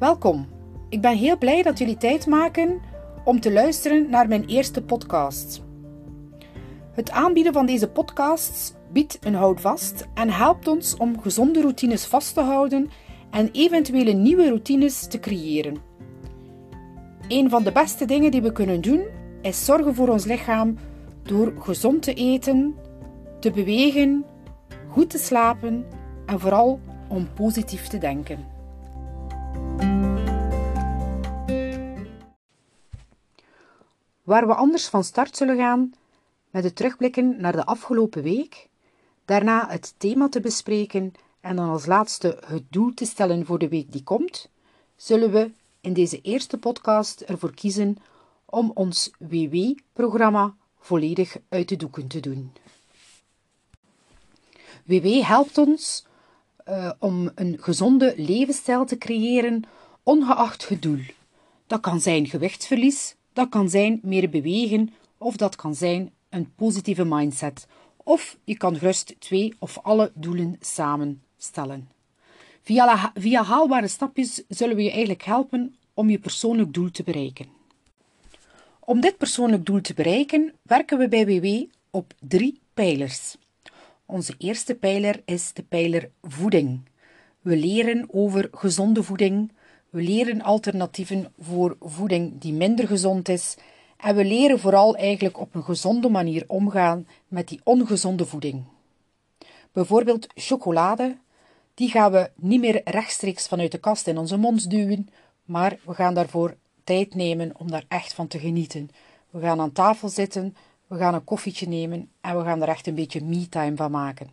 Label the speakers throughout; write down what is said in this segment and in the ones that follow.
Speaker 1: Welkom. Ik ben heel blij dat jullie tijd maken om te luisteren naar mijn eerste podcast. Het aanbieden van deze podcasts biedt een houvast en helpt ons om gezonde routines vast te houden en eventuele nieuwe routines te creëren. Een van de beste dingen die we kunnen doen is zorgen voor ons lichaam door gezond te eten, te bewegen, goed te slapen en vooral om positief te denken. Waar we anders van start zullen gaan met het terugblikken naar de afgelopen week, daarna het thema te bespreken en dan als laatste het doel te stellen voor de week die komt, zullen we in deze eerste podcast ervoor kiezen om ons WW-programma volledig uit de doeken te doen. WW helpt ons uh, om een gezonde levensstijl te creëren, ongeacht het doel. Dat kan zijn gewichtsverlies, dat kan zijn meer bewegen of dat kan zijn een positieve mindset. Of je kan gerust twee of alle doelen samenstellen. Via, via haalbare stapjes zullen we je eigenlijk helpen om je persoonlijk doel te bereiken. Om dit persoonlijk doel te bereiken werken we bij WW op drie pijlers. Onze eerste pijler is de pijler voeding. We leren over gezonde voeding, we leren alternatieven voor voeding die minder gezond is en we leren vooral eigenlijk op een gezonde manier omgaan met die ongezonde voeding. Bijvoorbeeld chocolade, die gaan we niet meer rechtstreeks vanuit de kast in onze mond duwen, maar we gaan daarvoor tijd nemen om daar echt van te genieten. We gaan aan tafel zitten, we gaan een koffietje nemen en we gaan er echt een beetje me-time van maken.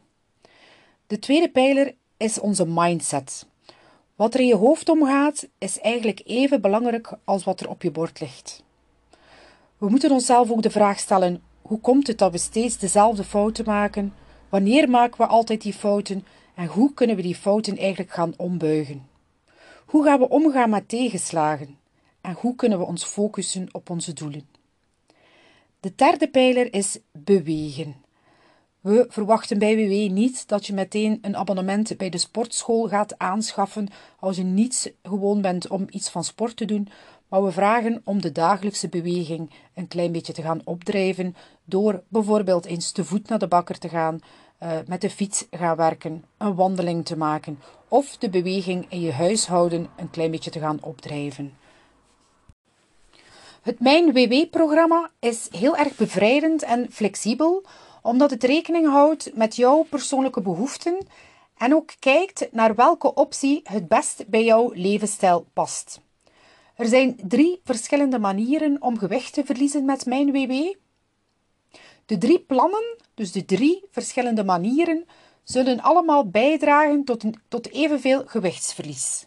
Speaker 1: De tweede pijler is onze mindset. Wat er in je hoofd omgaat, is eigenlijk even belangrijk als wat er op je bord ligt. We moeten onszelf ook de vraag stellen: hoe komt het dat we steeds dezelfde fouten maken? Wanneer maken we altijd die fouten? En hoe kunnen we die fouten eigenlijk gaan ombuigen? Hoe gaan we omgaan met tegenslagen? En hoe kunnen we ons focussen op onze doelen? De derde pijler is bewegen. We verwachten bij WW niet dat je meteen een abonnement bij de sportschool gaat aanschaffen als je niet gewoon bent om iets van sport te doen, maar we vragen om de dagelijkse beweging een klein beetje te gaan opdrijven door bijvoorbeeld eens te voet naar de bakker te gaan, uh, met de fiets gaan werken, een wandeling te maken of de beweging in je huishouden een klein beetje te gaan opdrijven. Het Mijn WW-programma is heel erg bevrijdend en flexibel, omdat het rekening houdt met jouw persoonlijke behoeften en ook kijkt naar welke optie het best bij jouw levensstijl past. Er zijn drie verschillende manieren om gewicht te verliezen met Mijn WW. De drie plannen, dus de drie verschillende manieren, zullen allemaal bijdragen tot, een, tot evenveel gewichtsverlies.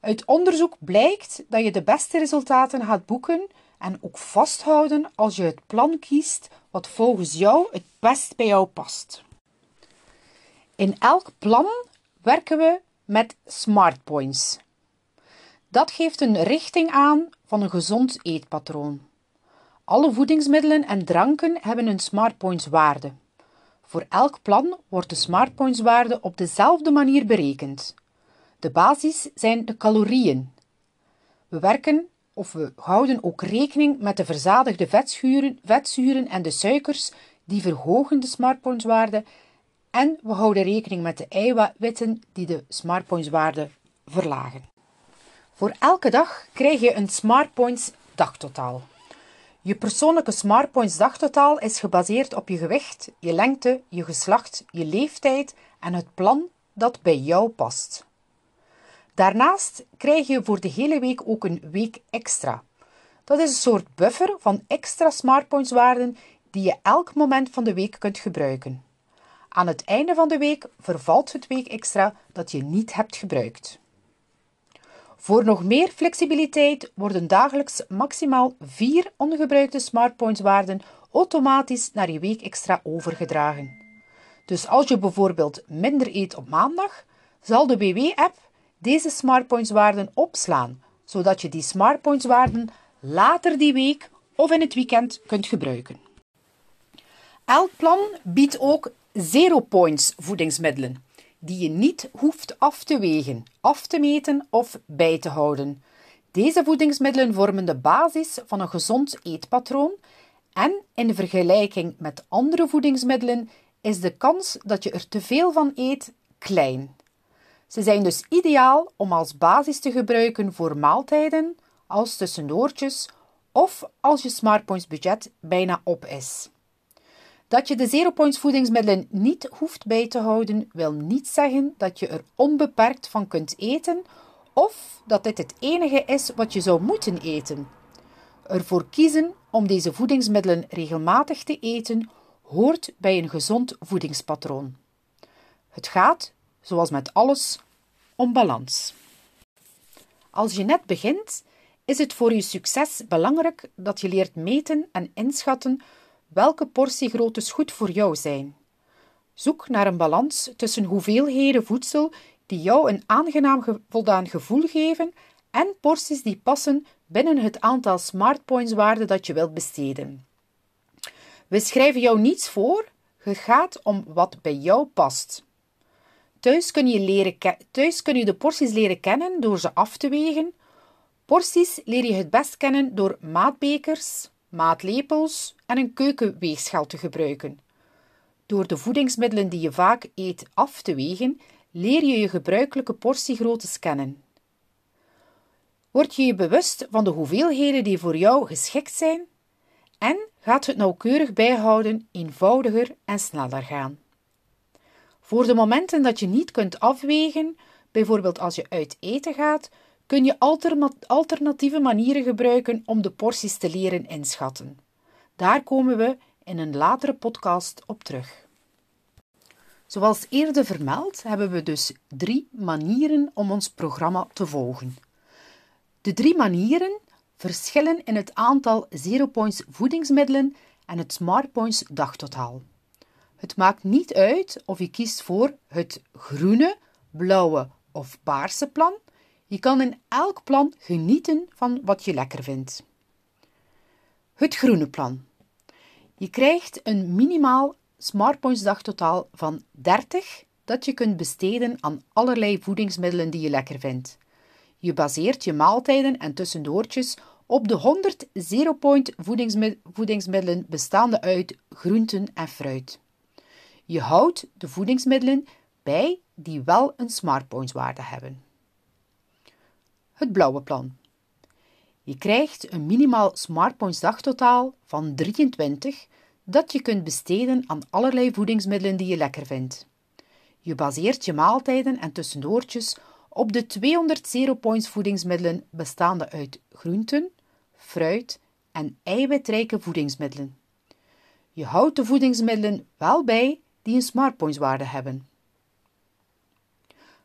Speaker 1: Uit onderzoek blijkt dat je de beste resultaten gaat boeken en ook vasthouden als je het plan kiest wat volgens jou het best bij jou past. In elk plan werken we met smart points. Dat geeft een richting aan van een gezond eetpatroon. Alle voedingsmiddelen en dranken hebben een smart points waarde. Voor elk plan wordt de smart points waarde op dezelfde manier berekend. De basis zijn de calorieën. We werken of we houden ook rekening met de verzadigde vetzuren, vetzuren en de suikers, die verhogen de smartpointswaarde. En we houden rekening met de eiwitten die de smartpointswaarde verlagen. Voor elke dag krijg je een smartpoints dagtotaal. Je persoonlijke smartpoints dagtotaal is gebaseerd op je gewicht, je lengte, je geslacht, je leeftijd en het plan dat bij jou past. Daarnaast krijg je voor de hele week ook een week extra. Dat is een soort buffer van extra smartpoints waarden die je elk moment van de week kunt gebruiken. Aan het einde van de week vervalt het week extra dat je niet hebt gebruikt. Voor nog meer flexibiliteit worden dagelijks maximaal vier ongebruikte smartpoints waarden automatisch naar je week extra overgedragen. Dus als je bijvoorbeeld minder eet op maandag, zal de BW-app deze smartpoints-waarden opslaan, zodat je die smartpoints-waarden later die week of in het weekend kunt gebruiken. Elk plan biedt ook zero points voedingsmiddelen. die je niet hoeft af te wegen, af te meten of bij te houden. Deze voedingsmiddelen vormen de basis van een gezond eetpatroon en in vergelijking met andere voedingsmiddelen is de kans dat je er te veel van eet klein. Ze zijn dus ideaal om als basis te gebruiken voor maaltijden, als tussendoortjes of als je smartpoints budget bijna op is. Dat je de zero points voedingsmiddelen niet hoeft bij te houden, wil niet zeggen dat je er onbeperkt van kunt eten of dat dit het enige is wat je zou moeten eten. Ervoor kiezen om deze voedingsmiddelen regelmatig te eten hoort bij een gezond voedingspatroon. Het gaat, zoals met alles, om balans. Als je net begint, is het voor je succes belangrijk dat je leert meten en inschatten welke portiegroottes goed voor jou zijn. Zoek naar een balans tussen hoeveelheden voedsel die jou een aangenaam voldaan gevoel geven en porties die passen binnen het aantal smartpoints waarde dat je wilt besteden. We schrijven jou niets voor, het gaat om wat bij jou past. Thuis kun, je leren thuis kun je de porties leren kennen door ze af te wegen. Porties leer je het best kennen door maatbekers, maatlepels en een keukenweegschaal te gebruiken. Door de voedingsmiddelen die je vaak eet af te wegen, leer je je gebruikelijke portiegrootte kennen. Word je je bewust van de hoeveelheden die voor jou geschikt zijn en gaat het nauwkeurig bijhouden eenvoudiger en sneller gaan. Voor de momenten dat je niet kunt afwegen, bijvoorbeeld als je uit eten gaat, kun je alternatieve manieren gebruiken om de porties te leren inschatten. Daar komen we in een latere podcast op terug. Zoals eerder vermeld, hebben we dus drie manieren om ons programma te volgen. De drie manieren verschillen in het aantal zero points voedingsmiddelen en het smart points dagtotaal. Het maakt niet uit of je kiest voor het groene, blauwe of paarse plan. Je kan in elk plan genieten van wat je lekker vindt. Het groene plan. Je krijgt een minimaal Smartpoints dagtotaal van 30 dat je kunt besteden aan allerlei voedingsmiddelen die je lekker vindt. Je baseert je maaltijden en tussendoortjes op de 100 zero point voedingsmiddelen bestaande uit groenten en fruit. Je houdt de voedingsmiddelen bij die wel een smartpoints waarde hebben. Het blauwe plan. Je krijgt een minimaal smartpoints dagtotaal van 23 dat je kunt besteden aan allerlei voedingsmiddelen die je lekker vindt. Je baseert je maaltijden en tussendoortjes op de 200 zero points voedingsmiddelen bestaande uit groenten, fruit en eiwitrijke voedingsmiddelen. Je houdt de voedingsmiddelen wel bij die een smartpoints waarde hebben.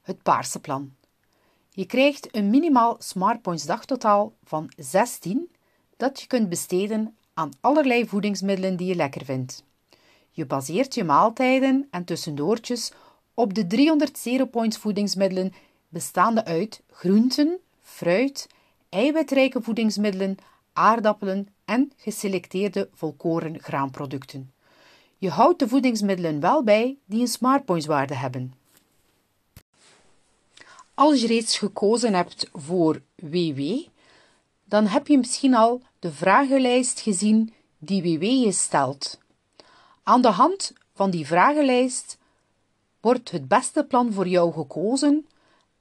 Speaker 1: Het paarse plan. Je krijgt een minimaal smartpoints dagtotaal van 16 dat je kunt besteden aan allerlei voedingsmiddelen die je lekker vindt. Je baseert je maaltijden en tussendoortjes op de 300 zero points voedingsmiddelen bestaande uit groenten, fruit, eiwitrijke voedingsmiddelen, aardappelen en geselecteerde volkoren graanproducten. Je houdt de voedingsmiddelen wel bij die een smartpoints waarde hebben. Als je reeds gekozen hebt voor WW, dan heb je misschien al de vragenlijst gezien die WW je stelt. Aan de hand van die vragenlijst wordt het beste plan voor jou gekozen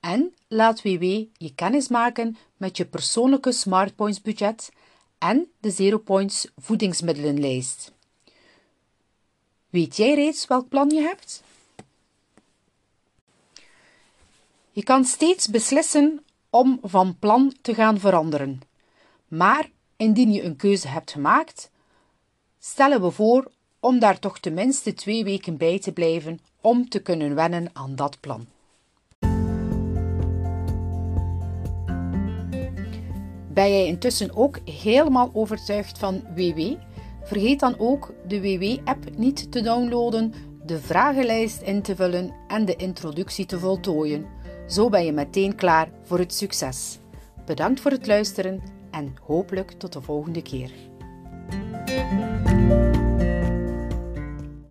Speaker 1: en laat WW je kennis maken met je persoonlijke Smartpoints budget en de Zero Points voedingsmiddelenlijst. Weet jij reeds welk plan je hebt? Je kan steeds beslissen om van plan te gaan veranderen. Maar indien je een keuze hebt gemaakt, stellen we voor om daar toch tenminste twee weken bij te blijven om te kunnen wennen aan dat plan. Ben jij intussen ook helemaal overtuigd van WW? Vergeet dan ook de WW-app niet te downloaden, de vragenlijst in te vullen en de introductie te voltooien. Zo ben je meteen klaar voor het succes. Bedankt voor het luisteren en hopelijk tot de volgende keer.